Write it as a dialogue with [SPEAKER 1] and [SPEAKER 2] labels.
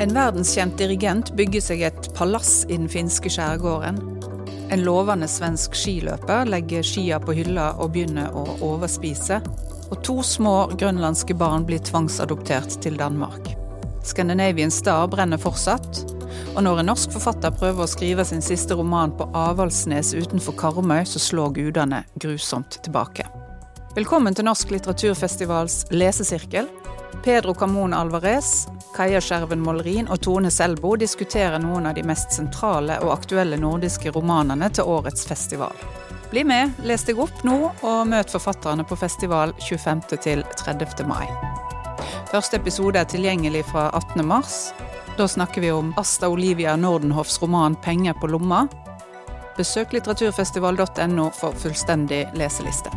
[SPEAKER 1] En verdenskjent dirigent bygger seg et palass i den finske skjærgården. En lovende svensk skiløper legger skia på hylla og begynner å overspise. Og to små grønlandske barn blir tvangsadoptert til Danmark. Scandinavian Star brenner fortsatt. Og når en norsk forfatter prøver å skrive sin siste roman på Avaldsnes utenfor Karmøy, så slår gudene grusomt tilbake. Velkommen til Norsk litteraturfestivals lesesirkel. Pedro Camon Alvarez, Kaja Skjerven Mollerin og Tone Selbo diskuterer noen av de mest sentrale og aktuelle nordiske romanene til årets festival. Bli med, les deg opp nå, og møt forfatterne på festival 25. til 30. mai. Første episode er tilgjengelig fra 18. mars. Da snakker vi om Asta Olivia Nordenhoffs roman 'Penger på lomma'. Besøk litteraturfestival.no for fullstendig leseliste.